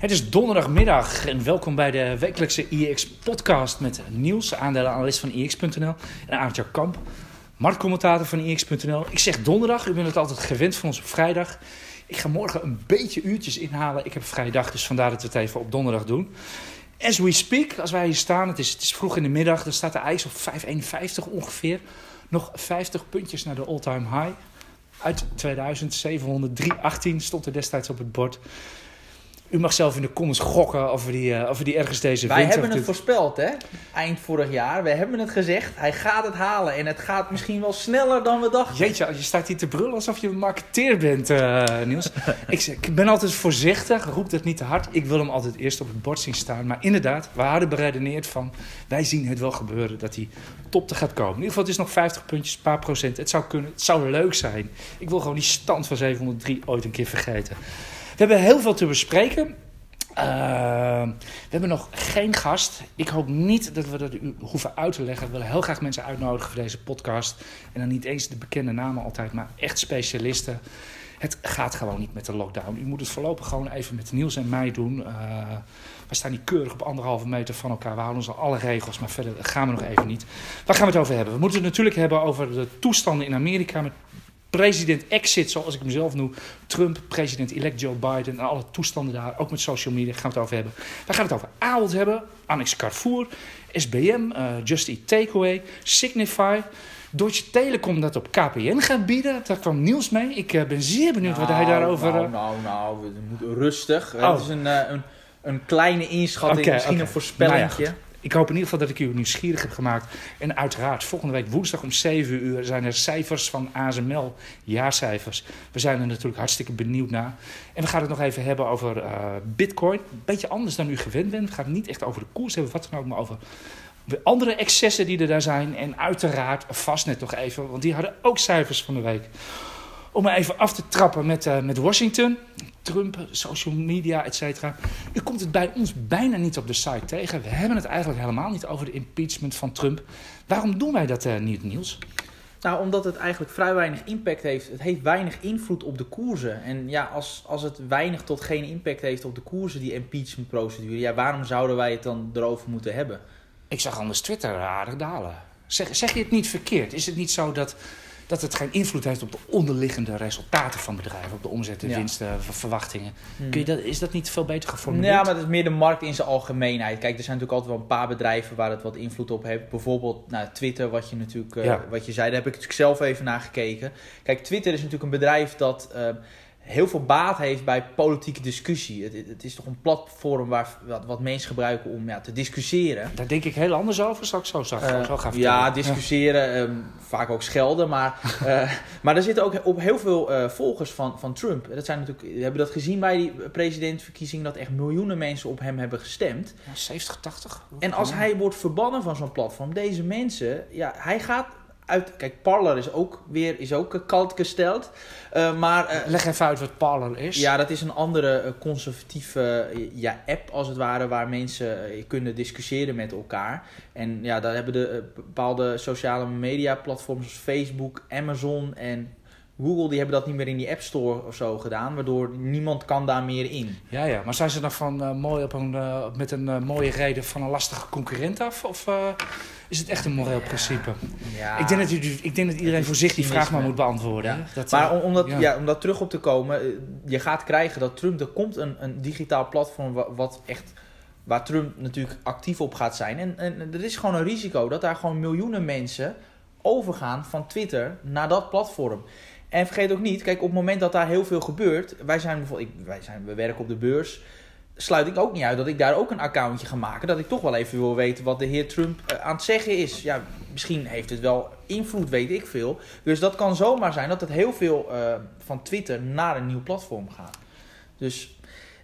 Het is donderdagmiddag en welkom bij de wekelijkse IEX-podcast met Niels, aandelenanalist van IEX.nl en Aartje Kamp, marktcommentator van IEX.nl. Ik zeg donderdag, u bent het altijd gewend van ons op vrijdag. Ik ga morgen een beetje uurtjes inhalen. Ik heb vrijdag, dus vandaar dat we het even op donderdag doen. As we speak, als wij hier staan, het is, het is vroeg in de middag, dan staat de ijs op 5,51 ongeveer. Nog 50 puntjes naar de all-time high. Uit 2000, 703,18 stond er destijds op het bord. U mag zelf in de comments gokken of we die, uh, of we die ergens deze Wij hebben het voorspeld, hè? Eind vorig jaar. We hebben het gezegd. Hij gaat het halen. En het gaat misschien wel sneller dan we dachten. Jeetje, je staat hier te brullen alsof je een marketeer bent, uh, Niels. ik, ik, ben altijd voorzichtig, roep dat niet te hard. Ik wil hem altijd eerst op het bord zien staan. Maar inderdaad, we hadden beredeneerd van... wij zien het wel gebeuren dat hij top te gaat komen. In ieder geval, het is nog 50 puntjes, een paar procent. Het zou kunnen, het zou leuk zijn. Ik wil gewoon die stand van 703 ooit een keer vergeten. We hebben heel veel te bespreken. Uh, we hebben nog geen gast. Ik hoop niet dat we dat u hoeven uit te leggen. We willen heel graag mensen uitnodigen voor deze podcast. En dan niet eens de bekende namen altijd, maar echt specialisten. Het gaat gewoon niet met de lockdown. U moet het voorlopig gewoon even met Niels en mij doen. Uh, we staan hier keurig op anderhalve meter van elkaar. We houden ons al alle regels, maar verder gaan we nog even niet. Waar gaan we het over hebben? We moeten het natuurlijk hebben over de toestanden in Amerika met president exit, zoals ik hem zelf noem. Trump, president-elect Joe Biden en alle toestanden daar. Ook met social media gaan we het over hebben. We gaan het over Ahold hebben, Annex Carrefour, SBM, uh, Just Eat Takeaway, Signify. Deutsche Telekom dat op KPN gaat bieden. Daar kwam Niels mee. Ik uh, ben zeer benieuwd nou, wat hij daarover... Nou, nou, nou, we moeten rustig. Oh. Het is een, uh, een, een kleine inschatting, okay, misschien okay. een voorspellingje. Nou ja, ik hoop in ieder geval dat ik u nieuwsgierig heb gemaakt. En uiteraard, volgende week woensdag om 7 uur zijn er cijfers van ASML, jaarcijfers. We zijn er natuurlijk hartstikke benieuwd naar. En we gaan het nog even hebben over uh, Bitcoin. Beetje anders dan u gewend bent. We gaan niet echt over de koers hebben, wat dan ook, maar over andere excessen die er daar zijn. En uiteraard Vastnet nog even, want die hadden ook cijfers van de week. Om maar even af te trappen met, uh, met Washington. Trump, social media, et cetera. U komt het bij ons bijna niet op de site tegen. We hebben het eigenlijk helemaal niet over de impeachment van Trump. Waarom doen wij dat uh, niet, Niels? Nou, omdat het eigenlijk vrij weinig impact heeft. Het heeft weinig invloed op de koersen. En ja, als, als het weinig tot geen impact heeft op de koersen, die impeachment-procedure, ja, waarom zouden wij het dan erover moeten hebben? Ik zag anders Twitter aardig dalen. Zeg, zeg je het niet verkeerd? Is het niet zo dat dat het geen invloed heeft op de onderliggende resultaten van bedrijven, op de omzet, de ja. winsten, verwachtingen. Hmm. Kun je dat, is dat niet veel beter geformuleerd? Ja, maar het is meer de markt in zijn algemeenheid. Kijk, er zijn natuurlijk altijd wel een paar bedrijven waar het wat invloed op heeft. Bijvoorbeeld nou, Twitter, wat je natuurlijk uh, ja. wat je zei, daar heb ik natuurlijk zelf even naar gekeken. Kijk, Twitter is natuurlijk een bedrijf dat. Uh, heel veel baat heeft bij politieke discussie. Het, het is toch een platform waar, wat, wat, mensen gebruiken om ja, te discussiëren. Daar denk ik heel anders over, ik zo, zo, uh, zo gaan Ja, discussiëren, ja. Um, vaak ook schelden. Maar, uh, maar er zitten ook op heel veel uh, volgers van, van Trump. Dat zijn natuurlijk, we hebben dat gezien bij die presidentsverkiezingen... dat echt miljoenen mensen op hem hebben gestemd. Ja, 70, 80. En als hij wordt verbannen van zo'n platform... deze mensen, ja, hij gaat uit. Kijk, Parler is ook weer is ook kalt gesteld. Uh, maar, uh, Leg even uit wat Parler is. Ja, dat is een andere conservatieve ja, app als het ware. Waar mensen kunnen discussiëren met elkaar. En ja, daar hebben de bepaalde sociale media platforms zoals Facebook, Amazon en Google die hebben dat niet meer in die App Store of zo gedaan, waardoor niemand kan daar meer in. Ja, ja. Maar zijn ze dan van uh, mooi op een, uh, met een uh, mooie reden van een lastige concurrent af? Of is het echt een moreel ja. principe? Ja. Ik, denk dat u, ik denk dat iedereen voor zich die vraag maar moet beantwoorden. Ja. Dat, maar om, om, dat, ja. om dat terug op te komen, je gaat krijgen dat Trump, er komt een, een digitaal platform wat, wat echt waar Trump natuurlijk actief op gaat zijn. En, en er is gewoon een risico dat daar gewoon miljoenen mensen overgaan van Twitter naar dat platform. En vergeet ook niet, kijk, op het moment dat daar heel veel gebeurt, wij zijn bijvoorbeeld, ik, wij zijn, we werken op de beurs, sluit ik ook niet uit dat ik daar ook een accountje ga maken. Dat ik toch wel even wil weten wat de heer Trump uh, aan het zeggen is. Ja, misschien heeft het wel invloed, weet ik veel. Dus dat kan zomaar zijn dat het heel veel uh, van Twitter naar een nieuw platform gaat. Dus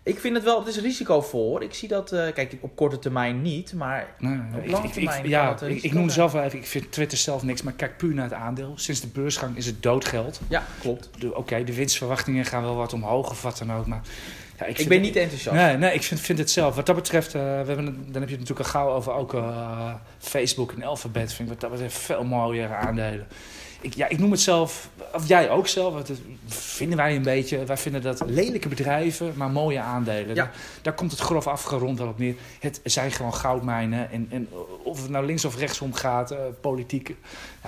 ik vind het wel, het is risicovol. Ik zie dat, uh, kijk, op korte termijn niet, maar op lange ik, termijn. Ik, ja, ik, ik noem zelf wel even, ik vind Twitter zelf niks, maar kijk puur naar het aandeel. Sinds de beursgang is het doodgeld. Ja, klopt. Oké, okay, de winstverwachtingen gaan wel wat omhoog of wat dan ook, maar. Ja, ik, ik ben niet enthousiast. Nee, nee ik vind, vind het zelf. Wat dat betreft, uh, we hebben, dan heb je het natuurlijk al gauw over ook uh, Facebook en Alphabet. Vind ik wat dat betreft veel mooiere aandelen. Ik, ja, ik noem het zelf, of jij ook zelf, dat vinden wij een beetje. Wij vinden dat lelijke bedrijven, maar mooie aandelen. Daar, daar, komt het grof afgerond wel op neer. Het zijn gewoon goudmijnen. En, en of het nou links of rechtsom gaat, uh, politiek,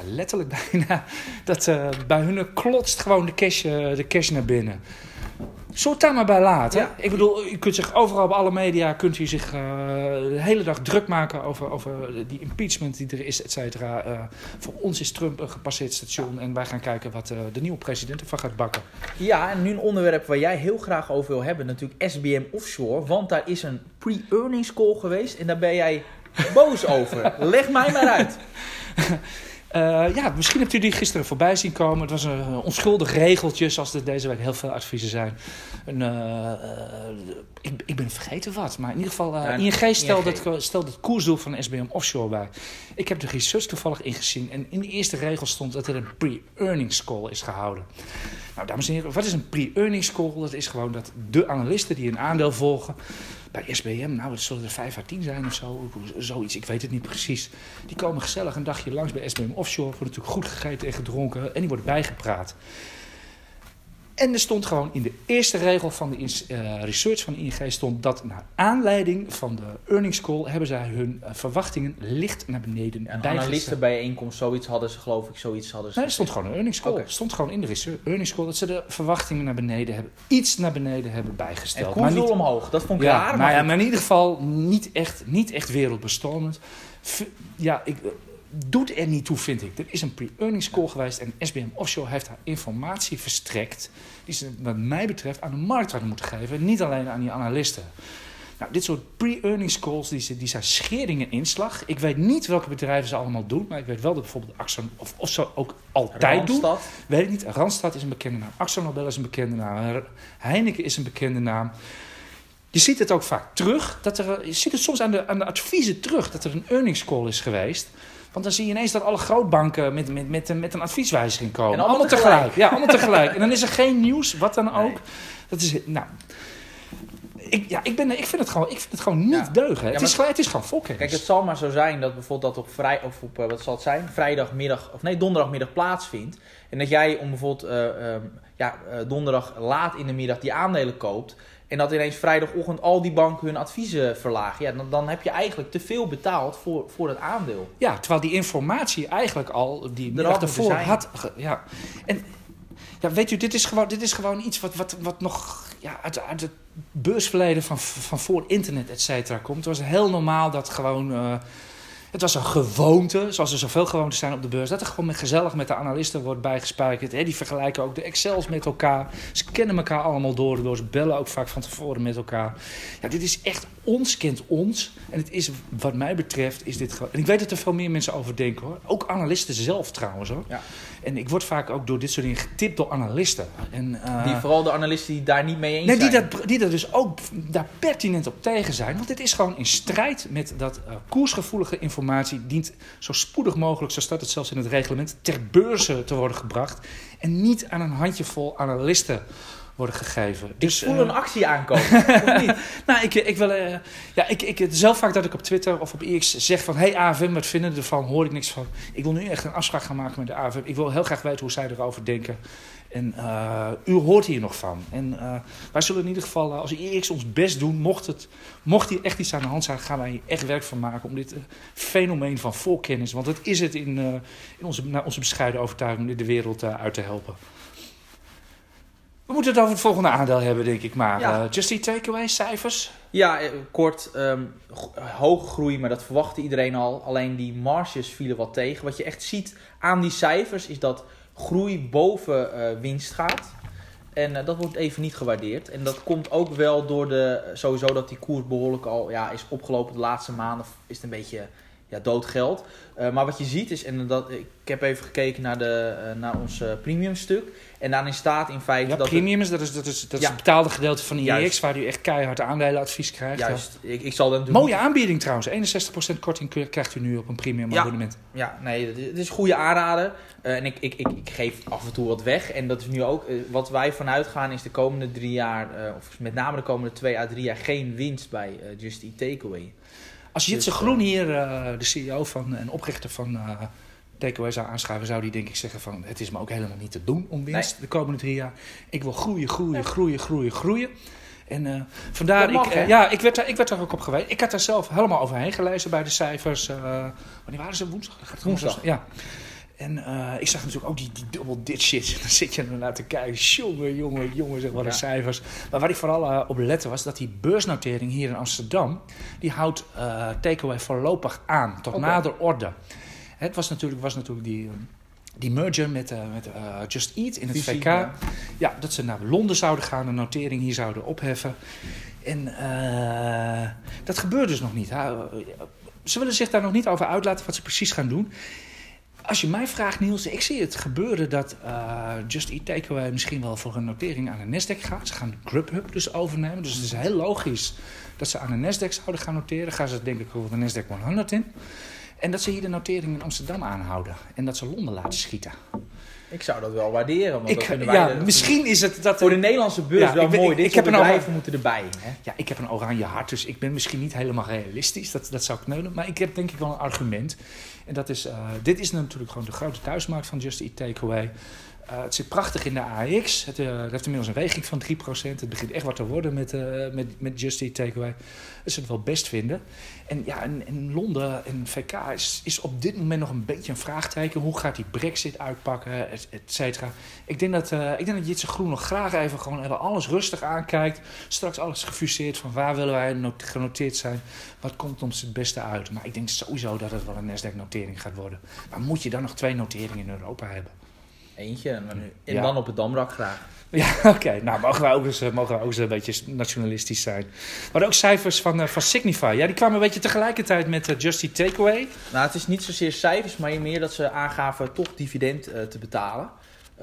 letterlijk bijna. Dat, uh, bij hun klotst gewoon de cash, de cash naar binnen. Soort daar maar bij laten. Ik bedoel, je kunt zich overal op alle media kunt u zich uh, de hele dag druk maken over, over die impeachment die er is, et cetera. Uh, voor ons is Trump een gepasseerd station en wij gaan kijken wat uh, de nieuwe president ervan gaat bakken. Ja, en nu een onderwerp waar jij heel graag over wil hebben, natuurlijk SBM Offshore. Want daar is een pre-earnings call geweest en daar ben jij boos over. Leg mij maar uit. Uh, ja, misschien hebt u die gisteren voorbij zien komen. Het was een onschuldig regeltje, zoals er deze week heel veel adviezen zijn. Een, uh, ik, ik, ben vergeten wat, maar in ieder geval... Uh, ING stelde het, stelde het koersdoel van SBM Offshore bij. Ik heb de research toevallig ingezien. En in de eerste regel stond dat er een pre-earnings call is gehouden. Nou, dames en heren, wat is een pre-earnings call? Dat is gewoon dat de analisten die een aandeel volgen bij SBM, nou, het zullen er 5 à 10 zijn of zo, zoiets, ik weet het niet precies. Die komen gezellig een dagje langs bij SBM Offshore, worden natuurlijk goed gegeten en gedronken en die worden bijgepraat. En er stond gewoon in de eerste regel van de uh, research van de ING stond dat naar aanleiding van de earnings call hebben zij hun uh, verwachtingen licht naar beneden En analistenbijeenkomst, zoiets hadden ze geloof ik, zoiets hadden ze. Nee, er stond gewoon een earnings call. Okay. stond gewoon in de research, earnings call dat ze de verwachtingen naar beneden hebben, iets naar beneden hebben bijgesteld. En maar niet omhoog, dat vond ik ja, raar. Maar, ja, maar in ieder geval niet echt, niet echt wereldbestormend. Ja, ik, doet er niet toe, vind ik. Er is een pre-earnings call geweest en SBM Offshore heeft haar informatie verstrekt. Die ze, wat mij betreft, aan de markt hadden moeten geven. Niet alleen aan die analisten. Nou, dit soort pre-earnings calls, die, die zijn scheringen inslag. Ik weet niet welke bedrijven ze allemaal doen. Maar ik weet wel dat bijvoorbeeld Axon, of, of ze ook altijd Randstad. doen. Weet ik niet. Randstad is een bekende naam. Axon Nobel is een bekende naam. Heineken is een bekende naam. Je ziet het ook vaak terug. Dat er, je ziet het soms aan de, aan de adviezen terug. Dat er een earnings call is geweest. Want dan zie je ineens dat alle grootbanken met, met, met, met een advieswijziging komen. En allemaal, tegelijk. Ja, allemaal tegelijk. En dan is er geen nieuws, wat dan ook. Dat is, nou, ik, ja, ik, ben, ik, vind het gewoon, ik vind het gewoon niet ja. deugen. Ja, het, is, het is gewoon fokken. Kijk, het zal maar zo zijn dat bijvoorbeeld dat op, vrij, of op uh, wat zal het zijn? vrijdagmiddag, of nee, donderdagmiddag plaatsvindt. En dat jij om bijvoorbeeld uh, uh, ja, donderdag laat in de middag die aandelen koopt. En dat ineens vrijdagochtend al die banken hun adviezen verlagen. Ja, dan, dan heb je eigenlijk te veel betaald voor, voor het aandeel. Ja, terwijl die informatie eigenlijk al die middag ervoor had. Ja. En ja, weet u, dit is gewoon, dit is gewoon iets wat, wat, wat nog ja, uit, uit het beursverleden van, van voor internet, et cetera, komt. Het was heel normaal dat gewoon. Uh, het was een gewoonte, zoals er zoveel gewoontes zijn op de beurs, dat er gewoon met, gezellig met de analisten wordt bijgespijkerd. Hè, die vergelijken ook de Excels met elkaar. Ze kennen elkaar allemaal door de beurs, bellen ook vaak van tevoren met elkaar. Ja, dit is echt ons kent ons. En het is, wat mij betreft, is dit gewoon. En ik weet dat er veel meer mensen over denken hoor. Ook analisten zelf trouwens hoor. Ja. En ik word vaak ook door dit soort dingen getipt door analisten. En, uh, die, vooral de analisten die daar niet mee eens nee, zijn. Die, dat, die er dus ook daar pertinent op tegen zijn. Want dit is gewoon in strijd met dat uh, koersgevoelige informatie dient zo spoedig mogelijk, zo staat het zelfs in het reglement, ter beurze te worden gebracht. En niet aan een handjevol analisten worden gegeven. Dus, ik voel een actie aankomen. niet? nou, ik, ik wil. Uh, ja, ik, ik, zelf vaak dat ik op Twitter of op X zeg van: hey AFM, wat vinden ervan? Hoor ik niks van. Ik wil nu echt een afspraak gaan maken met de AFM. Ik wil heel graag weten hoe zij erover denken. En uh, u hoort hier nog van. En uh, wij zullen in ieder geval, als IX ons best doen, mocht, het, mocht hier echt iets aan de hand zijn, gaan wij hier echt werk van maken om dit fenomeen van voorkennis, want dat is het in, in onze, naar onze bescheiden overtuiging, de wereld uit te helpen. We moeten het over het volgende aandeel hebben, denk ik maar. Ja. Just Eat Takeaway, cijfers? Ja, eh, kort. Um, hoge groei, maar dat verwachtte iedereen al. Alleen die marges vielen wat tegen. Wat je echt ziet aan die cijfers is dat groei boven uh, winst gaat. En uh, dat wordt even niet gewaardeerd. En dat komt ook wel door de, sowieso dat die koers behoorlijk al ja, is opgelopen. De laatste maanden is het een beetje ja, doodgeld. Uh, maar wat je ziet is, en dat, ik heb even gekeken naar, de, uh, naar ons uh, premium stuk. En daarin staat in feite ja, dat... premium is, dat is, dat is, dat is het betaalde gedeelte van IEX, waar u echt keihard aandelenadvies krijgt. Juist, ik, ik zal dat Mooie aanbieding trouwens, 61% korting krijgt u nu op een premium ja. abonnement. Ja, nee, het is een goede aanrader. en ik, ik, ik, ik, geef af en toe wat weg. En dat is nu ook, wat wij vanuit gaan is de komende drie jaar, of met name de komende twee à drie jaar, geen winst bij Just Eat Takeaway. Als Jitse dus, Groen hier, uh, de CEO van, en oprichter van uh, takeaway zou aanschuiven, zou die denk ik zeggen van... het is me ook helemaal niet te doen om winst de komende drie jaar. Ik wil groeien, groeien, groeien, groeien, groeien. En uh, vandaar, mag, ik, uh, ja, ik werd, daar, ik werd daar ook op geweest. Ik had daar zelf helemaal overheen gelezen bij de cijfers. Uh, wanneer waren ze? Woensdag? Woensdag. Ja. En uh, ik zag natuurlijk ook die, die dubbel dit shit. Dan zit je er naar te kijken. Jongen, jongen, jongen, zeg maar de cijfers. Maar waar ik vooral uh, op lette was dat die beursnotering hier in Amsterdam... die houdt uh, takeaway voorlopig aan, tot nader orde. Het was natuurlijk, was natuurlijk die, die merger met, met Just Eat in het VK. ja. Ja, dat ze naar Londen zouden gaan, een notering hier zouden opheffen. En dat gebeurt dus nog niet. Ze willen zich daar nog niet over uitlaten wat ze precies gaan doen. Als je mij vraagt, Niels, ik zie het gebeuren dat uh, Just Eat Takeaway misschien wel voor een notering aan de Nasdaq gaat. Ze gaan Grubhub dus overnemen. Dus het is heel logisch dat ze aan de Nasdaq zouden gaan noteren. Gaan ze denk ik over de Nasdaq 100 in. En dat ze hier de notering in Amsterdam aanhouden. En dat ze Londen laten schieten. Ik zou dat wel waarderen. Want Ik, dan kunnen wij ja, de- misschien is het dat... voor de Nederlandse beurs Ja, wel ik ben- mooi. ik- Dit ik heb een bedrijven moeten erbij. Hè? Ja, ik heb een oranje hart, dus ik ben misschien niet helemaal realistisch. Dat, dat zou kneulen. Maar ik heb denk ik wel een argument. En dat is, uh, dit is natuurlijk gewoon de grote thuismarkt van Just Eat Takeaway. Uh, het zit prachtig in de AX. Het, uh, het heeft inmiddels een weging van 3%. Het begint echt wat te worden met, uh, met, met Just Eat Takeaway. Dat ze het wel best vinden. En ja, in, in Londen en VK is, is op dit moment nog een beetje een vraagteken. Hoe gaat die brexit uitpakken, et, et cetera. Ik denk dat, ik denk dat Jitse Groen nog graag even gewoon even alles rustig aankijkt. Straks alles gefuseerd van waar willen wij not- genoteerd zijn. Wat komt ons het beste uit. Maar ik denk sowieso dat het wel een Nasdaq-notering gaat worden. Maar moet je dan nog twee noteringen in Europa hebben? Eentje. En, dan- en Ja. dan op het Damrak graag. Ja, oké. Nou, mogen wij ook eens, eh, mogen wij ook eens een beetje nationalistisch zijn. Maar ook cijfers van, uh, van Signify. Ja, die kwamen een beetje tegelijkertijd met uh, Just Eat Takeaway. Nou, het is niet zozeer cijfers, maar meer dat ze aangaven toch dividend uh, te betalen.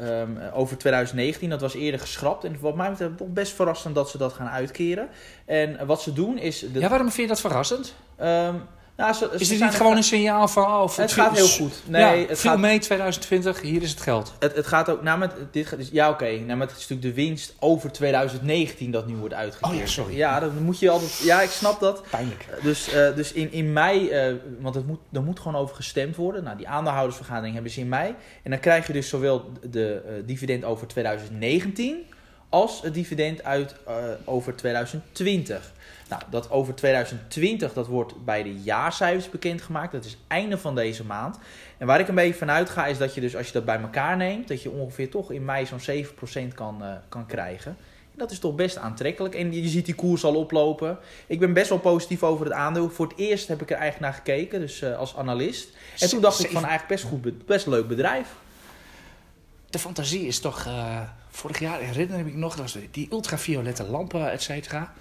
Um, over 2019, dat was eerder geschrapt. En wat mij betreft toch best verrassend dat ze dat gaan uitkeren. En wat ze doen is... De, ja, waarom vind je dat verrassend? Um, nou, ze, is dit niet gewoon een signaal van... Oh, het gaat heel goed. Nee, ja, het viel gaat, mee 2020, hier is het geld. Het, het gaat ook... Nou, met, dit, gaat- ja, oké. Okay, nou, het is natuurlijk de winst over 2019 dat nu wordt uitgekeerd. Oh ja, sorry. Ja, dan moet je altijd... Ja, ik snap dat. Pijnlijk. Dus, uh, dus in, in mei... Uh, want het moet, er moet gewoon over gestemd worden. Nou, die aandeelhoudersvergadering hebben ze in mei. En dan krijg je dus zowel de uh, dividend over 2019... als het dividend uit uh, over 2020. Nou, dat over 2020, dat wordt bij de jaarcijfers bekendgemaakt. Dat is einde van deze maand. En waar ik een beetje vanuit ga, is dat je dus als je dat bij elkaar neemt, dat je ongeveer toch in mei zo'n 7% kan, uh, kan krijgen. En dat is toch best aantrekkelijk. En je ziet die koers al oplopen. Ik ben best wel positief over het aandeel. Voor het eerst heb ik er eigenlijk naar gekeken, dus uh, als analist. En toen dacht ik van eigenlijk best goed, best leuk bedrijf. De fantasie is toch, uh, vorig jaar herinner ik me nog, dat was die ultraviolette lampen, et cetera.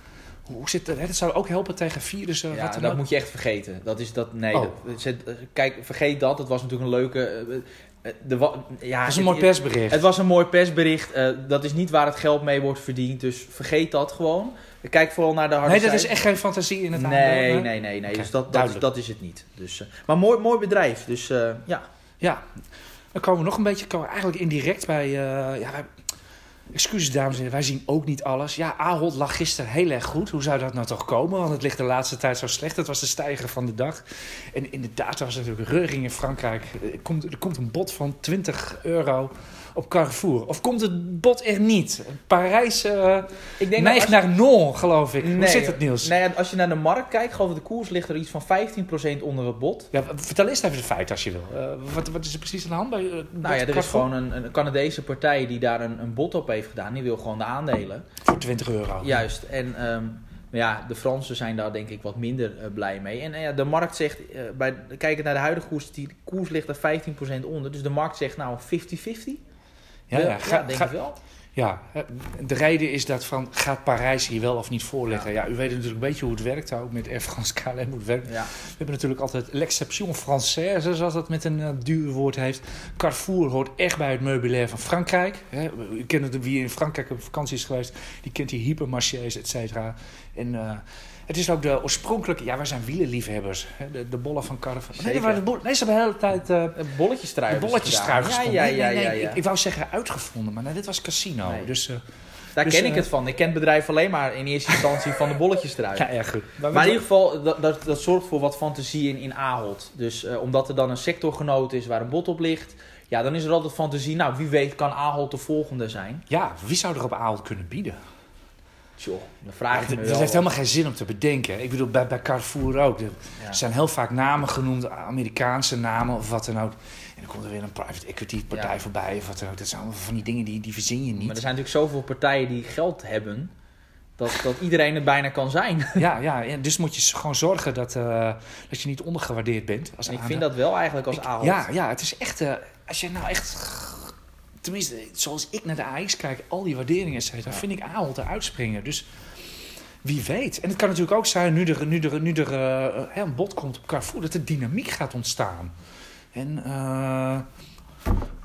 Hoe zit dat? Het zou ook helpen tegen virussen. Ja, wat dat ook? moet je echt vergeten. Dat is dat. Nee, Oh. dat, zet, kijk, vergeet dat. Het was natuurlijk een leuke. Uh, de, ja, dat is een mooi persbericht. Het was een mooi persbericht. Uh, dat is niet waar het geld mee wordt verdiend. Dus vergeet dat gewoon. Kijk vooral naar de harde Nee, dat is echt geen fantasie in het nee, aandeel. Nee, nee, nee. Okay, dus dat, dat, dat, is het niet. Dus, uh, maar mooi, mooi bedrijf. Dus uh, ja. Ja, dan komen we nog een beetje, komen eigenlijk indirect bij. Uh, ja, Excuses dames en heren, wij zien ook niet alles. Ja, Ahold lag gisteren heel erg goed. Hoe zou dat nou toch komen? Want het ligt de laatste tijd zo slecht. Het was de stijger van de dag. En inderdaad was er natuurlijk reuring in Frankrijk. Er komt, er komt een bod van 20 euro op Carrefour. Of komt het bod er niet? Parijs uh, ik denk neigt naar nul, geloof ik. Nee, Hoe zit het, Niels? Nee, als je naar de markt kijkt, geloof ik de koers ligt er iets van 15% onder het bod. Ja, vertel eens even de feit als je wil. Uh, wat, wat, is er precies aan de hand bij uh, Nou ja, er Carrefour? is gewoon een, een, Canadese partij die daar een, een bod op heeft gedaan. Die wil gewoon de aandelen. Voor 20 euro. Juist. En um, ja, de Fransen zijn daar denk ik wat minder uh, blij mee. En ja, de markt zegt, uh, bij, kijkend naar de huidige koers, die koers ligt er 15% onder. Dus de markt zegt nou 50-50. Ja, ja, ga, ja, denk ga, ik wel. Ja, de reden is dat van, gaat Parijs hier wel of niet voorleggen? Ja, ja u weet natuurlijk een beetje hoe het werkt, ook met Air France KLM hoe het werkt. Ja. We hebben natuurlijk altijd l'exception française, zoals dat met een uh, duur woord heeft. Carrefour hoort echt bij het meubilair van Frankrijk. Hè. U kent het, wie in Frankrijk op vakantie is geweest, die kent die hypermarchés, et cetera. En... Uh, het is ook de oorspronkelijke... Ja, wij zijn wielenliefhebbers. Hè? De, de bollen van Carrefour. Nee, de bol, nee, ze hebben de hele tijd... Uh, bolletjestrui. Bolletjestrui ja, ja, ja, ja, ja, Ik, ik, wou zeggen uitgevonden, maar nee, dit was casino. Nee. Dus uh, Daar Dus, ken ik eh, het van. Ik ken het bedrijf alleen maar in eerste instantie van de bolletjes eruit. Ja, ja, goed. Maar in ieder geval, dat, dat, dat zorgt voor wat fantasie in, in Ahold. Dus eh, omdat er dan een sectorgenoot is waar een bot op ligt... Ja, dan is er altijd fantasie. Nou, wie weet kan Ahold de volgende zijn. Ja, wie zou er op Ahold kunnen bieden? Tjoh, dan vraag je me dat heeft helemaal geen zin om te bedenken. Ik bedoel, bij, bij Carrefour ook. Er Ja. zijn heel vaak namen genoemd, Amerikaanse namen of wat dan ook. En dan komt er weer een private equity partij Ja. voorbij of wat dan ook. Dat zijn allemaal van die dingen die, die verzin je niet. Maar er zijn natuurlijk zoveel partijen die geld hebben... dat, dat iedereen er bijna kan zijn. Ja, ja, dus moet je gewoon zorgen dat, eh, dat je niet ondergewaardeerd bent. Als ik vind dat wel eigenlijk als Ik- Ahold. Ja, ja, het is echt... eh, als je nou echt... Tenminste, zoals ik naar de AX kijk, al die waarderingen, Ja. vind ik Ahold eruit springen. Dus wie weet. En het kan natuurlijk ook zijn, nu er, nu er, nu er eh, een bod komt op Carrefour, dat er dynamiek gaat ontstaan. En, eh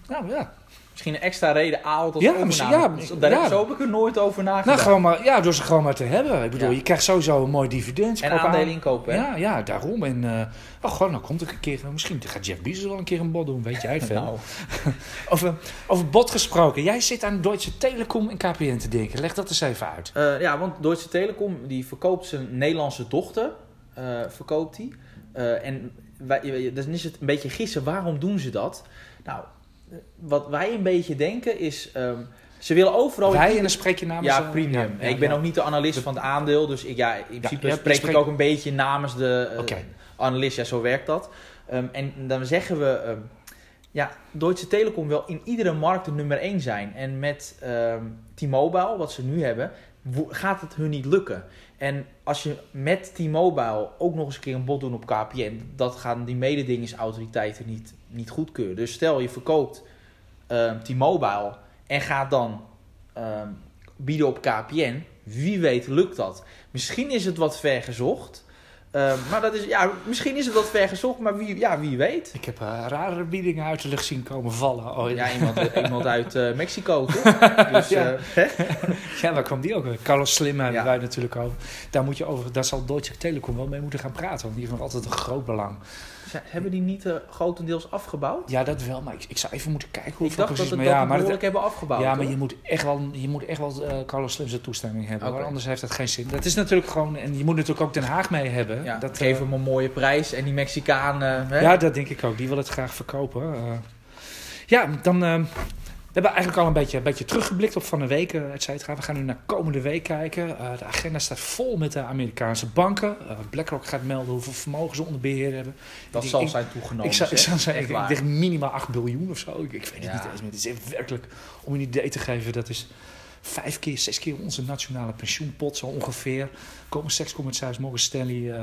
nou ja. Misschien een extra reden Ahold als Ja, overname. misschien- ja, Dus Daar ja. heb, zo heb ik er nooit over nagedacht. Nou, gewoon maar, ja, door ze gewoon maar te hebben. Ik bedoel, Ja. je krijgt sowieso een mooi dividend. en aandelen aan- inkopen, hè? Ja, ja, daarom. En oh, gewoon, dan komt er een keer, misschien gaat Jeff Bezos wel een keer een bod doen, weet jij veel. Nou, Over, over bot gesproken. Jij zit aan Deutsche Telekom en KPN te denken. Leg dat eens even uit. Eh, ja, want Deutsche Telekom die verkoopt zijn Nederlandse dochter. eh, verkoopt die. En wij, dan is het een beetje gissen, waarom doen ze dat? Nou, wat wij een beetje denken is... ehm, ze willen overal... Wij, en dan spreek je namens... ja, premium. ja, ja, ik ben ja. ook niet de analist van het aandeel. Dus ik, ja, in principe spreek ik ook een beetje namens de Oké. analist. Ja, zo werkt dat. Ehm, en dan zeggen we... ehm, ja, Deutsche Telekom wil in iedere markt de nummer 1 zijn. En met ehm, T-Mobile, wat ze nu hebben, gaat het hun niet lukken. En als je met T-Mobile ook nog eens een keer een bod doen op KPN, dat gaan die mededingingsautoriteiten niet, niet goedkeuren. Dus stel je verkoopt ehm, T-Mobile en gaat dan ehm, bieden op KPN, wie weet lukt dat. Misschien is het wat ver gezocht. Ehm, maar dat is, ja, misschien is het wat ver gezocht, maar wie, ja, wie weet. Ik heb eh, rare biedingen uit de lucht zien komen vallen. Oh, Ja, iemand, iemand uit eh, Mexico, toch? Dus, Ja. eh? Ja, waar kwam die ook? Carlos Slim hebben Ja. wij natuurlijk over. Daar, moet je over. daar zal Deutsche Telekom wel mee moeten gaan praten. Want die heeft nog altijd een groot belang. Hebben die niet grotendeels afgebouwd? Ja, dat wel. Maar ik, ik zou even moeten kijken hoe ik dacht dat het maar dat ja, die maar dat- behoorlijk hebben afgebouwd. ja, maar hoor. je moet echt wel, je moet echt wel Carlos Slim zijn toestemming hebben. Anders heeft dat geen zin. Dat is natuurlijk gewoon... En je moet natuurlijk ook Den Haag mee hebben. Ja, dat, geef eh, hem een mooie prijs en die Mexicaan... eh, hè? Ja, dat denk ik ook. Die wil het graag verkopen. Eh, ja, dan... eh, we hebben eigenlijk al een beetje, een beetje teruggeblikt op van de week, et cetera. We gaan nu naar komende week kijken. De agenda staat vol met de Amerikaanse banken. BlackRock gaat melden hoeveel vermogen ze onder beheer hebben. dat ik- zal ik- zijn toegenomen. ik zou, ik zeg. zou zeggen, Echt ik, ik waar. denk minimaal 8 biljoen of zo. Ik, weet het Ja. niet eens meer. Het is werkelijk, om een idee te geven, dat is vijf keer, zes keer onze nationale pensioenpot zo ongeveer. Komen sekscommissaris Morgan Stanley. eh,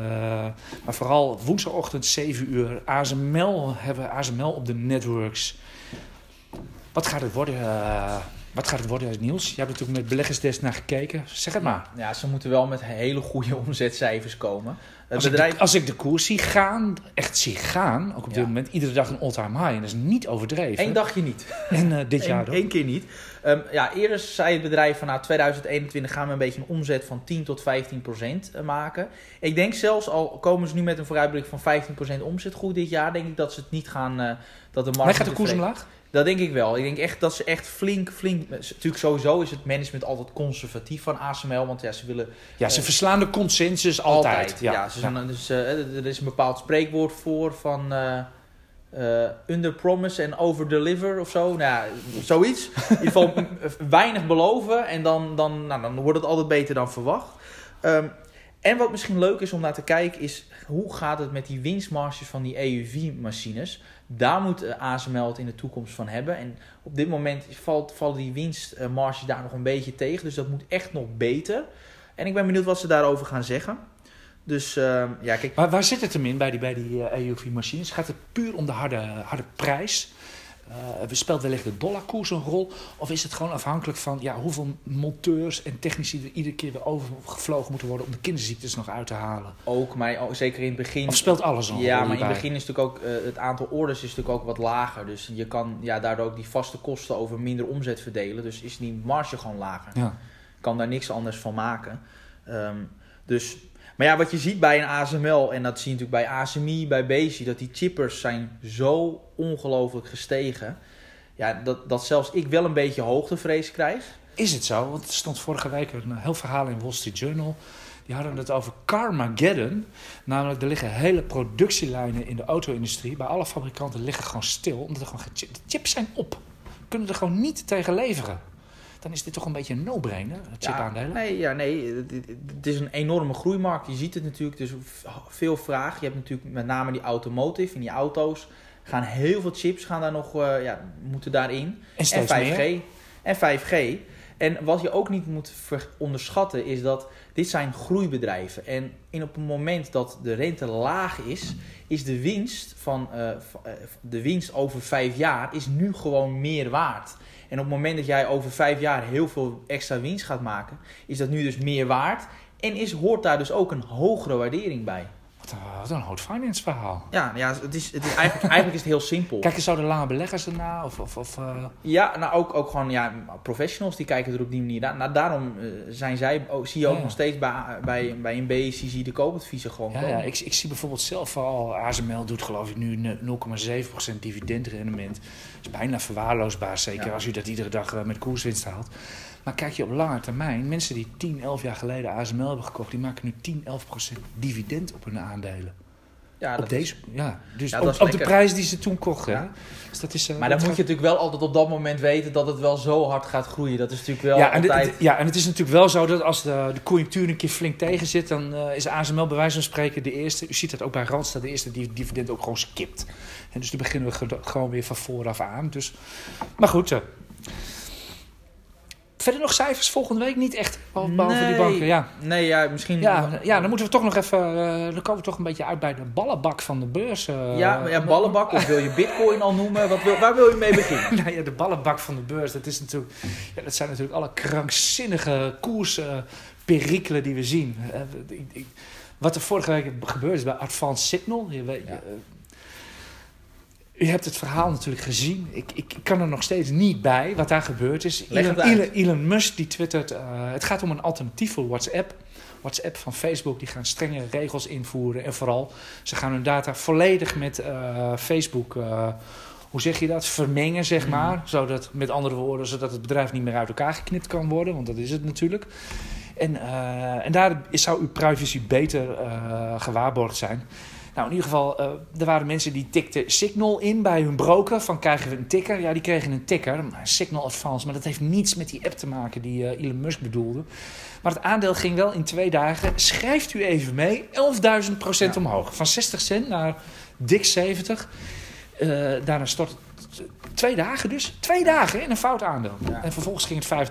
maar vooral woensdagochtend 7 uur. ASML hebben ASML op de networks. Wat gaat het worden? eh, wat gaat het worden, Niels? Je hebt natuurlijk met beleggersdesk naar gekeken. Zeg het maar. Ja, ze moeten wel met hele goede omzetcijfers komen. Het Als ik, bedrijf... de, als ik de koers zie gaan, echt zie gaan, ook op dit Ja. moment, iedere dag een all-time high. En dat is niet overdreven. Eén dagje niet. En eh, dit jaar Eén, ook. één keer niet. Ehm, ja, eerder zei het bedrijf van nou 2021 gaan we een beetje een omzet van 10 tot 15 procent eh, maken. Ik denk zelfs al komen ze nu met een vooruitblik van 15 procent omzetgroei dit jaar, denk ik dat ze het niet gaan. eh, dat de markt Maar gaat de koers omlaag? Dat denk ik wel. Ik denk echt dat ze echt flink, flink. Natuurlijk sowieso is het management altijd conservatief van ASML, want ja, ze willen Ja, ze Eh, verslaan de consensus altijd. Ja, ze zijn, Dus, eh, er is een bepaald spreekwoord voor van eh under promise en over deliver of zo. Nou, ja, zoiets. In ieder geval weinig beloven en dan, dan, nou, dan wordt het altijd beter dan verwacht. Ehm, en wat misschien leuk is om naar te kijken is hoe gaat het met die winstmarges van die EUV-machines. Daar moet eh, ASML het in de toekomst van hebben. En op dit moment valt, vallen die winstmarges daar nog een beetje tegen. Dus dat moet echt nog beter. En ik ben benieuwd wat ze daarover gaan zeggen. Dus ehm, ja, kijk, Maar waar zit het hem in bij die, bij die eh, EUV-machines? Gaat het puur om de harde, harde prijs? Eh, speelt wellicht de dollarkoers een rol? Of is het gewoon afhankelijk van ja, hoeveel monteurs en technici er iedere keer weer overgevlogen moeten worden om de kinderziektes nog uit te halen? ook, maar ook- zeker in het begin. Of speelt alles een Ja, maar in het begin is natuurlijk ook eh, het aantal orders is natuurlijk ook wat lager. Dus je kan ja, daardoor ook die vaste kosten over minder omzet verdelen. Dus is die marge gewoon lager. Ja. kan daar niks anders van maken. Ehm, dus, maar ja, wat je ziet bij een ASML, en dat zie je natuurlijk bij ASMI, bij Bezi, dat die chippers zijn zo ongelooflijk gestegen. Ja, dat, dat zelfs ik wel een beetje hoogtevrees krijg. is het zo. Want er stond vorige week een heel verhaal in Wall Street Journal. Die hadden het over Carmageddon. Namelijk, er liggen hele productielijnen in de auto-industrie. Bij alle fabrikanten liggen gewoon stil. Omdat er gewoon de chips zijn op. Kunnen er gewoon niet tegen leveren. Dan is dit toch een beetje een no-brainer, chipaandelen? nee, ja, nee, het- is een enorme groeimarkt. Je ziet het natuurlijk, dus veel vraag. Je hebt natuurlijk met name die automotive en die auto's. Gaan heel veel chips gaan daar nog, eh, ja, moeten daarin. En En steeds 5G. meer. En 5G. En wat je ook niet moet onderschatten is dat dit zijn groeibedrijven. En in op het moment dat de rente laag is, is de winst, van, eh, eh, de winst over vijf jaar is nu gewoon meer waard. En op het moment dat jij over vijf jaar heel veel extra winst gaat maken, is dat nu dus meer waard. En is, hoort daar dus ook een hogere waardering bij. Wat een, wat een hot finance verhaal. Ja, ja het is, het is eigenlijk, eigenlijk is het heel simpel. Kijken zo de lange beleggers erna? Of, of, of, eh, Ja, nou ook, ook gewoon ja, professionals die kijken er op die manier naar. Nou, daarom eh, zijn zij, ook, zie je ook Ja. nog steeds bij, bij, bij een BCG de koopadviezen gewoon ja, ja, ik, ik zie bijvoorbeeld zelf al, ASML doet geloof ik nu ne- 0,7% dividendrendement. Dat is bijna verwaarloosbaar, zeker Ja. als u dat iedere dag eh, met koerswinst haalt. Maar kijk je op lange termijn, mensen die 10, 11 jaar geleden ASML hebben gekocht, die maken nu 10, 11% dividend op hun aandelen. Ja, op dat deze, ja, dus Ja, op, is op de prijs die ze toen kochten. Ja. Dus dat is, eh, maar dan moet je natuurlijk wel altijd op dat moment weten dat het wel zo hard gaat groeien. Dat is natuurlijk wel ja, en altijd... ja, en het is natuurlijk wel zo dat als de, de conjunctuur een keer flink tegen zit, dan eh, is ASML bij wijze van spreken de eerste. U ziet dat ook bij Randstad, de eerste die dividend ook gewoon skipt. En dus die beginnen we ge- gewoon weer van vooraf aan. Dus, maar goed. eh. Verder nog cijfers volgende week? Niet echt, behalve behalve die Nee. banken. Ja. Nee, ja, misschien... Ja, ja, dan moeten we toch nog even. eh, dan komen we toch een beetje uit bij de ballenbak van de beurs. eh. ja, ja, ballenbak, of wil je bitcoin al noemen? Wat wil, waar wil je mee beginnen? Nou ja, de ballenbak van de beurs, dat, is natuurlijk, ja, dat zijn natuurlijk alle krankzinnige koersperikelen die we zien. Eh, ik- ik- wat er vorige week gebeurd is bij Advanced Signal. Je, weet, Ja. U hebt het verhaal natuurlijk gezien. Ik, ik kan er nog steeds niet bij wat daar gebeurd is. Elon. Elon, Elon Musk die twittert... eh, het gaat om een alternatief voor WhatsApp. WhatsApp van Facebook, die gaan strenge regels invoeren. En vooral, ze gaan hun data volledig met eh, Facebook... eh, hoe zeg je dat? Vermengen, zeg Mhm. maar. Zodat, met andere woorden, zodat het bedrijf niet meer uit elkaar geknipt kan worden. Want dat is het natuurlijk. En, en daar is, zou uw privacy beter gewaarborgd zijn. Nou, in ieder geval, eh, er waren mensen die tikten Signal in bij hun broker. Van krijgen we een ticker? Ja, die kregen een ticker. maar Signal Advance. Maar dat heeft niets met die app te maken die eh, Elon Musk bedoelde. Maar het aandeel ging wel in twee dagen. Schrijft u even mee. 11.000 procent Ja. omhoog. Van 60 cent naar dik 70. Eh, daarna stort het twee dagen dus. Twee dagen in een fout aandeel. Ja. En vervolgens ging het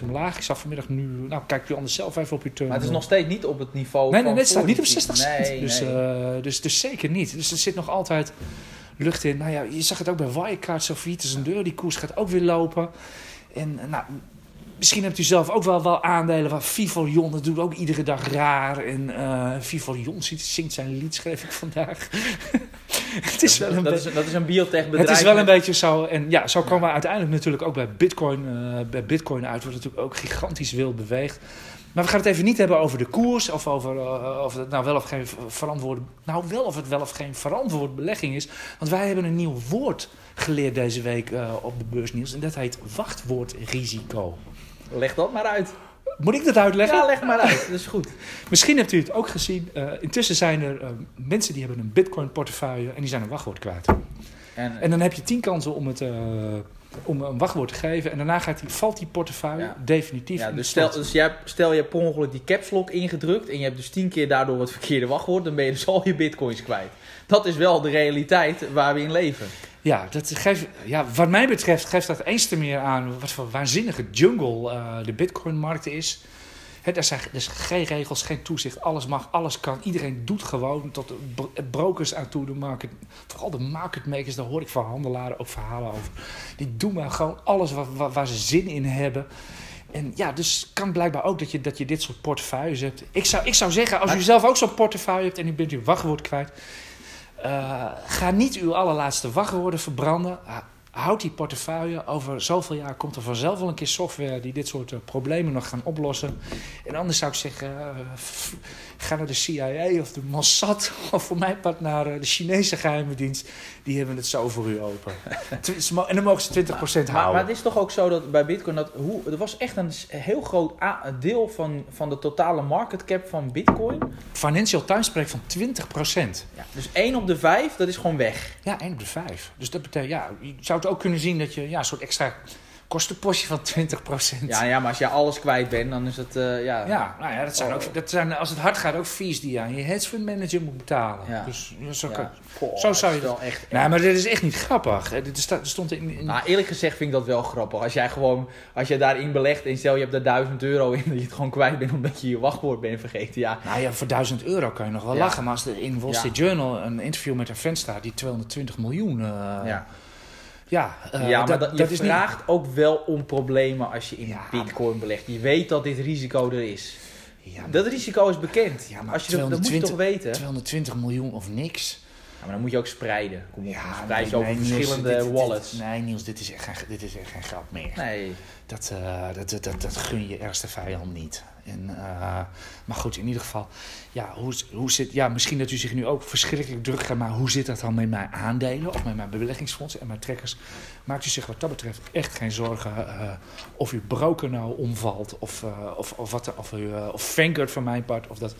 85% omlaag. Ik zag vanmiddag nu... Nou, kijk u anders zelf even op uw terminal. Maar het is nog steeds niet op het niveau Nee, nee, nee, het staat niet op die 60 crisis. cent. Nee, dus, nee. eh, dus, dus zeker niet. Dus er zit nog altijd lucht in. Nou ja, je zag het ook bij Wirecard. Sofietus en deur. Die koers gaat ook weer lopen. En eh, nou, misschien hebt u zelf ook wel, wel aandelen waar Vivalion, dat doet ook iedere dag raar. En eh Vivalion zingt, zijn lied, schreef ik vandaag. het is wel een dat, is, dat is een biotech bedrijf. Het is wel een beetje zo. En ja, zo komen we uiteindelijk natuurlijk ook bij Bitcoin, eh, bij Bitcoin uit. Wordt natuurlijk ook gigantisch wild beweegd. Maar we gaan het even niet hebben over de koers. Of over eh, of het nou wel of geen verantwoorde. Nou, wel of het wel of geen verantwoorde belegging is. Want wij hebben een nieuw woord geleerd deze week op de beursnieuws. En dat heet wachtwoordrisico. Leg dat maar uit. Moet ik dat uitleggen? Ja, leg maar uit. Dat is goed. Misschien hebt u het ook gezien. Eh, intussen zijn er eh, mensen die hebben een Bitcoin portefeuille en die zijn een wachtwoord kwijt. En, En dan heb je tien kansen om, het, eh, om een wachtwoord te geven. En daarna gaat die, valt die portefeuille Ja. definitief ja, in dus stel, dus jij, stel je hebt per ongeluk die caps lock ingedrukt en je hebt dus tien keer daardoor het verkeerde wachtwoord, dan ben je dus al je bitcoins kwijt. Dat is wel de realiteit waar we in leven. Ja, dat geeft, ja, wat mij betreft geeft dat eens te meer aan wat voor waanzinnige jungle eh, de bitcoinmarkt is. Hè, er, zijn, er is geen regels, geen toezicht. Alles mag, alles kan. Iedereen doet gewoon tot brokers aan toe. De market, vooral de market makers, daar hoor ik van handelaren ook verhalen over. Die doen maar gewoon alles waar, waar, waar ze zin in hebben. En ja, dus kan blijkbaar ook dat je, dat je dit soort portefeuilles hebt. Ik zou, ik zou zeggen, als u zelf ook zo'n portefeuille hebt en u bent uw wachtwoord kwijt. Eh, ga niet uw allerlaatste wachtwoorden verbranden. Houd die portefeuille. Over zoveel jaar komt er vanzelf wel een keer software die dit soort eh, problemen nog gaan oplossen. En anders zou ik zeggen, f- ga naar de CIA of de Mossad. Of voor mijn part naar eh, de Chinese geheime dienst. Die hebben het zo voor u open. En dan mogen ze 20% Maar, houden. maar het is toch ook zo dat bij Bitcoin dat hoe, er was echt een heel groot deel van, van de totale market cap van Bitcoin. Financial Times spreekt van 20%. Ja, dus 1 op de 5, dat is gewoon weg. Ja, 1 op de 5. Dus dat betekent, ja, je zou het ook kunnen zien dat je ja, een soort extra kostenpostje van 20%. Ja, ja, maar als je alles kwijt bent, dan is het eh, ja. Ja, nou ja, dat zijn ook, dat zijn, als het hard gaat ook fees die je aan je hedge fund manager moet betalen. Ja. Dus zo, Ja. kan- Goh, Zo zou dat je wel echt. Nee, maar dit is echt niet grappig. hè. Dit stond in, in- Nou, eerlijk gezegd vind ik dat wel grappig. Als jij gewoon, als je daarin belegt en stel je hebt er 1000 euro in, dat je het gewoon kwijt bent omdat je je wachtwoord bent vergeten. Ja, nou ja, voor 1000 euro kan je nog wel Ja. lachen. Maar als er in Wall. Street Journal een interview met een fan staat die 220 miljoen... eh, ja. Ja, eh, ja, maar dat, dat, je dat is niet... vraagt ook wel om problemen als je in Ja, bitcoin belegt. Je weet dat dit risico er is. Ja, maar Dat risico is bekend. Ja, maar als je dat, dat moet je toch 220 weten? 220 miljoen of niks. Ja, maar dan moet je ook spreiden. Kom op, Ja, spreid je nee, over verschillende dit- wallets. nee, Niels, dit is echt geen, dit is echt geen grap meer. Nee. Dat, eh, dat, dat, dat, dat gun je ergste vijand niet. En, eh, maar goed, in ieder geval, ja, hoe, hoe zit, ja, misschien dat u zich nu ook verschrikkelijk druk gaat, maar hoe zit dat dan met mijn aandelen of met mijn beleggingsfondsen en mijn trekkers? Maakt u zich wat dat betreft echt geen zorgen eh, of uw broker nou omvalt of, eh, of, of, wat, of, of van mijn part of dat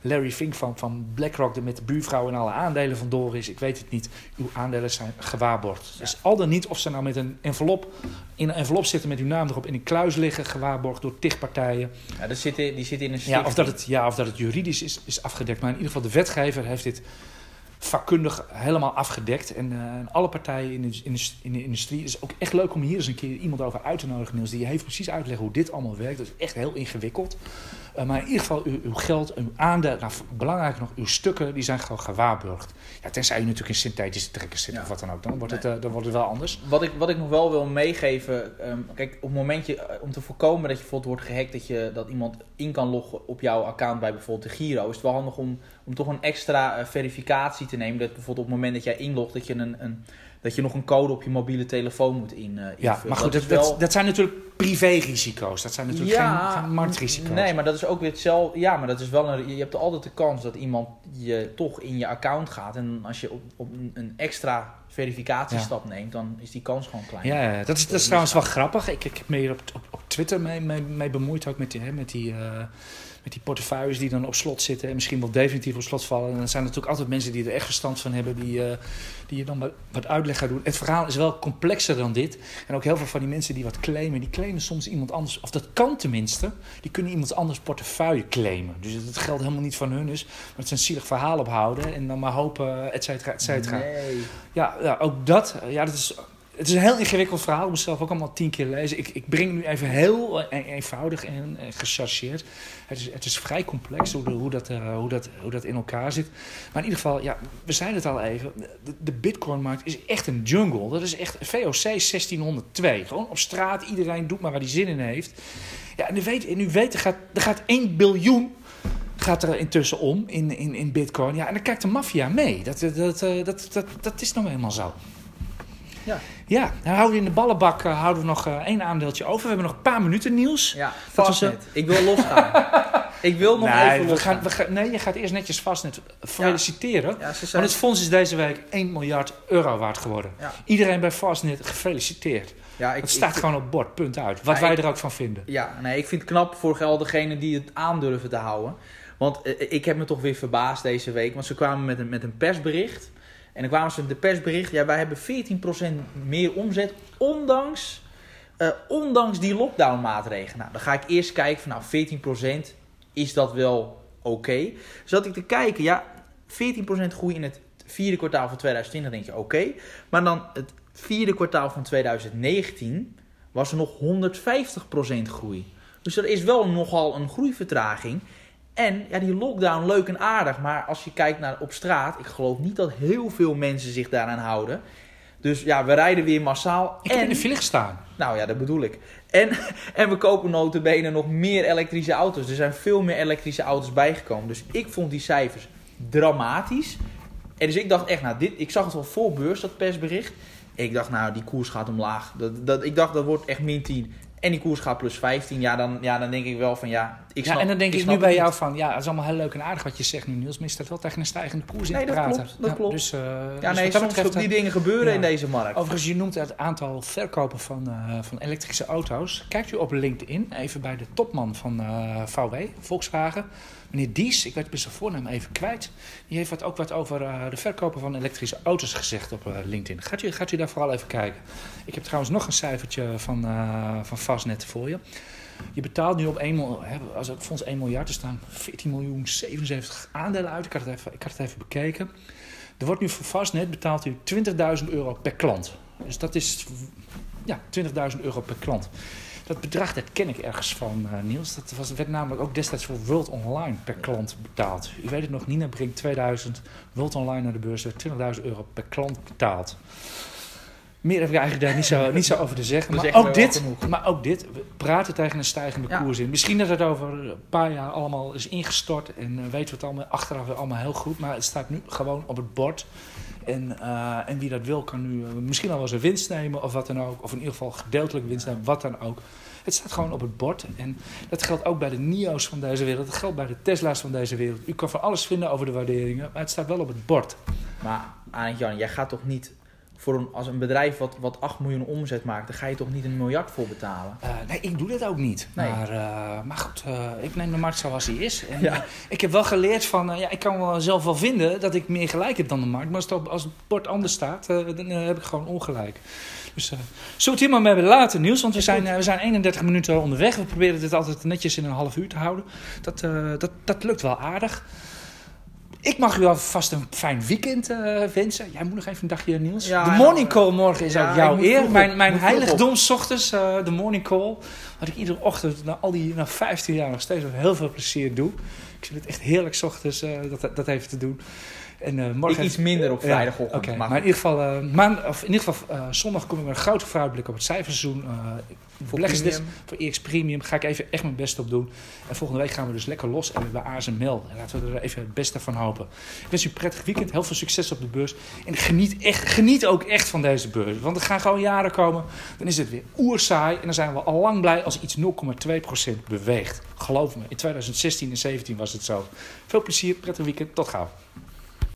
Larry Fink van, van BlackRock er met de buurvrouw en alle aandelen vandoor is. Ik weet het niet. Uw aandelen zijn gewaarborgd. Dus al dan niet of ze nou met een envelop in een envelop zitten met uw naam erop in een kluis liggen, gewaarborgd door tig partijen. Ja, dat zit in, die zit in een Ja, of dat het, ja, of dat het juridisch is, is afgedekt. Maar in ieder geval, de wetgever heeft dit vakkundig helemaal afgedekt. En eh, en alle partijen in de, in, de, in de industrie. Het is ook echt leuk om hier eens een keer iemand over uit te nodigen, Niels. Die heeft precies uitleggen hoe dit allemaal werkt. Dat is echt heel ingewikkeld. Eh, maar in ieder geval, uw, uw geld, uw aandelen, nou, belangrijker nog, uw stukken, die zijn gewoon gewaarborgd. Ja, tenzij u natuurlijk in synthetische trekkers zit Ja. of wat dan ook. Dan wordt, het, eh, dan wordt het wel anders. Wat ik, wat ik nog wel wil meegeven, ehm, kijk, op het momentje eh, om te voorkomen dat je bijvoorbeeld wordt gehackt, dat, je, dat iemand in kan loggen op jouw account bij bijvoorbeeld de Giro, is het wel handig om, om toch een extra verificatie te nemen. Dat bijvoorbeeld op het moment dat jij inlogt, dat je, een, een, dat je nog een code op je mobiele telefoon moet in, eh. Ja, maar goed, dat, dat, wel- dat zijn natuurlijk privérisico's. Dat zijn natuurlijk geen, geen marktrisico's. Nee, maar dat is ook weer hetzelfde. Ja, maar dat is wel een, je hebt altijd de kans dat iemand je toch in je account gaat. En als je op, op een, extra verificatiestap neemt, dan is die kans gewoon klein. Ja, dat is, dat is trouwens wel grappig. Ik, ik heb me hier op, op, op Twitter mee, mee, mee bemoeid, ook met die, hè, met, die, eh, met die portefeuilles die dan op slot zitten en misschien wel definitief op slot vallen. En dan zijn er natuurlijk altijd mensen die er echt verstand van hebben, die, eh, die je dan wat, wat uitleg gaan doen. Het verhaal is wel complexer dan dit. En ook heel veel van die mensen die wat claimen, die claimen soms iemand anders, of dat kan tenminste, die kunnen iemand anders portefeuille claimen. Dus het geld helemaal niet van hun is, maar het een zielig verhaal ophouden en dan maar hopen, et cetera, et cetera. Nee. Ja, ja, ook dat. Ja, dat is, het is een heel ingewikkeld verhaal. Ik moest zelf ook allemaal tien keer lezen. Ik, ik breng nu even heel e- eenvoudig en gechargeerd. Het is, het is vrij complex hoe, hoe, dat, eh, hoe, dat, hoe dat in elkaar zit. Maar in ieder geval, ja, we zeiden het al even. De, de bitcoinmarkt is echt een jungle. Dat is echt VOC 1602. Gewoon op straat. Iedereen doet maar waar hij zin in heeft. Ja, en u weet, en u weet er, gaat, er gaat 1 biljoen gaat er intussen om in, in, in bitcoin. Ja, en dan kijkt de maffia mee. Dat, dat, dat, eh, dat, dat, dat is nou eenmaal zo. Ja. Ja, dan houden we in de ballenbak eh, houden we nog eh, één aandeeltje over. We hebben nog een paar minuten nieuws. Ja, was, vastnet. Ik wil losgaan. ik wil nog nee, even we losgaan. gaan, we gaan, nee, je gaat eerst netjes vastnet feliciteren. Ja, ze zijn... Want het fonds is deze week 1 miljard euro waard geworden. Ja. Iedereen bij Fastnet gefeliciteerd. ja, ik, Het staat ik- gewoon op bord, punt uit. Wat Ja, wij er ook van vinden. Ja, nee, ik vind het knap voor al degenen die het aandurven te houden. Want eh, ik heb me toch weer verbaasd deze week. Want ze kwamen met een, met een persbericht. En dan kwamen ze de persbericht. Ja, wij hebben 14% meer omzet. Ondanks, eh, ondanks die lockdown maatregelen. Nou, dan ga ik eerst kijken van nou 14% is dat wel oké. Zat ik te kijken. Ja, 14% groei in het vierde kwartaal van 2020. denk je oké. Maar dan het vierde kwartaal van 2019 was er nog 150% groei. Dus er is wel nogal een groeivertraging. En ja, die lockdown leuk en aardig. Maar als je kijkt naar op straat, ik geloof niet dat heel veel mensen zich daaraan houden. Dus ja, we rijden weer massaal. Ik heb en, in de file gestaan. Nou ja, dat bedoel ik. En, en we kopen notabene nog meer elektrische auto's. Er zijn veel meer elektrische auto's bijgekomen. Dus ik vond die cijfers dramatisch. En dus ik dacht echt, nou, dit, ik zag het wel voor beurs, dat persbericht. Ik dacht, nou, die koers gaat omlaag. Dat, dat, ik dacht, dat wordt echt min 10. En die koers gaat plus 15. Ja, dan, ja, dan denk ik wel van ja. Ik snap, ja, en dan denk ik, nu bij jou van, ja, het is allemaal heel leuk en aardig wat je zegt nu, Niels. Maar staat wel tegen een stijgende koers in Nee, te dat praten. klopt, dat Ja, klopt. Dus, eh, Ja, dus nee, soms betreft, die eh, dingen gebeuren ja. in deze markt. Overigens, je noemt het aantal verkopen van, eh, van elektrische auto's. Kijkt u op LinkedIn even bij de topman van eh, VW, Volkswagen. Meneer Dies, ik weet zijn voornaam even kwijt. Die heeft wat, ook wat over eh, de verkopen van elektrische auto's gezegd op eh, LinkedIn. Gaat u, gaat daar vooral even kijken. Ik heb trouwens nog een cijfertje van, eh van Fastnet voor je. Je betaalt nu op 1 miljard, als het fonds 1 miljard, er staan 14 miljoen 77 aandelen uit. Ik had het even, ik had het even bekeken. Er wordt nu voor Fastnet betaalt u 20.000 euro per klant. Dus dat is ja, 20.000 euro per klant. Dat bedrag dat ken ik ergens van, eh, Niels. Dat was, werd namelijk ook destijds voor World Online per klant betaald. U weet het nog, Nina brengt 2000 World Online naar de beurs. Er werd 20.000 euro per klant betaald. Meer heb ik eigenlijk daar niet zo, niet zo over te zeggen. Maar ook, dit, maar ook dit, we praten tegen een stijgende Ja. koers in. Misschien dat het over een paar jaar allemaal is ingestort en eh, weten we het allemaal achteraf weer allemaal heel goed. Maar het staat nu gewoon op het bord. En, eh, en wie dat wil kan nu eh, misschien al wel zijn winst nemen of wat dan ook. Of in ieder geval gedeeltelijk winst nemen, wat dan ook. Het staat gewoon op het bord. En dat geldt ook bij de NIO's van deze wereld. Dat geldt bij de Tesla's van deze wereld. U kan van alles vinden over de waarderingen, maar het staat wel op het bord. Maar Arend Jan, jij gaat toch niet voor een, als een bedrijf wat, wat 8 miljoen omzet maakt, daar ga je toch niet een miljard voor betalen? Eh, nee, ik doe dit ook niet. Nee. Maar, maar goed, eh, ik neem de markt zoals die is. En, Ja. ik heb wel geleerd van, ja, ik kan wel zelf wel vinden dat ik meer gelijk heb dan de markt. Maar als het, op, als het bord anders staat, dan heb ik gewoon ongelijk. Dus zullen we het hier maar mee laten, Niels? Want we zijn, we zijn 31 minuten onderweg. We proberen dit altijd netjes in een half uur te houden. Dat, dat, dat lukt wel aardig. Ik mag u alvast een fijn weekend eh, wensen. Jij moet nog even een dagje, Niels. Ja, de morning call morgen is ja, ook jouw eer. op. Mijn, mijn heiligdom ochtends, eh, de morning call. Wat ik iedere ochtend, na al die na 15 jaar nog steeds met heel veel plezier doe. Ik vind het echt heerlijk ochtends eh, dat, dat even te doen. En morgen... Ik iets minder op vrijdagochtend. Oké, maar maar in ieder geval, maand, of in ieder geval zondag kom ik met een grote vooruitblik op het cijferseizoen. Voor premium. voor EX Premium ga ik even echt mijn best op doen. En volgende week gaan we dus lekker los en bij ASML. En laten we er even het beste van hopen. Ik wens u een prettig weekend, heel veel succes op de beurs. En geniet, echt, geniet ook echt van deze beurs. Want er gaan gewoon jaren komen, dan is het weer oerzaai. En dan zijn we al lang blij als iets 0,2% beweegt. Geloof me, in 2016 en 2017 was het zo. Veel plezier, prettig weekend, tot gauw.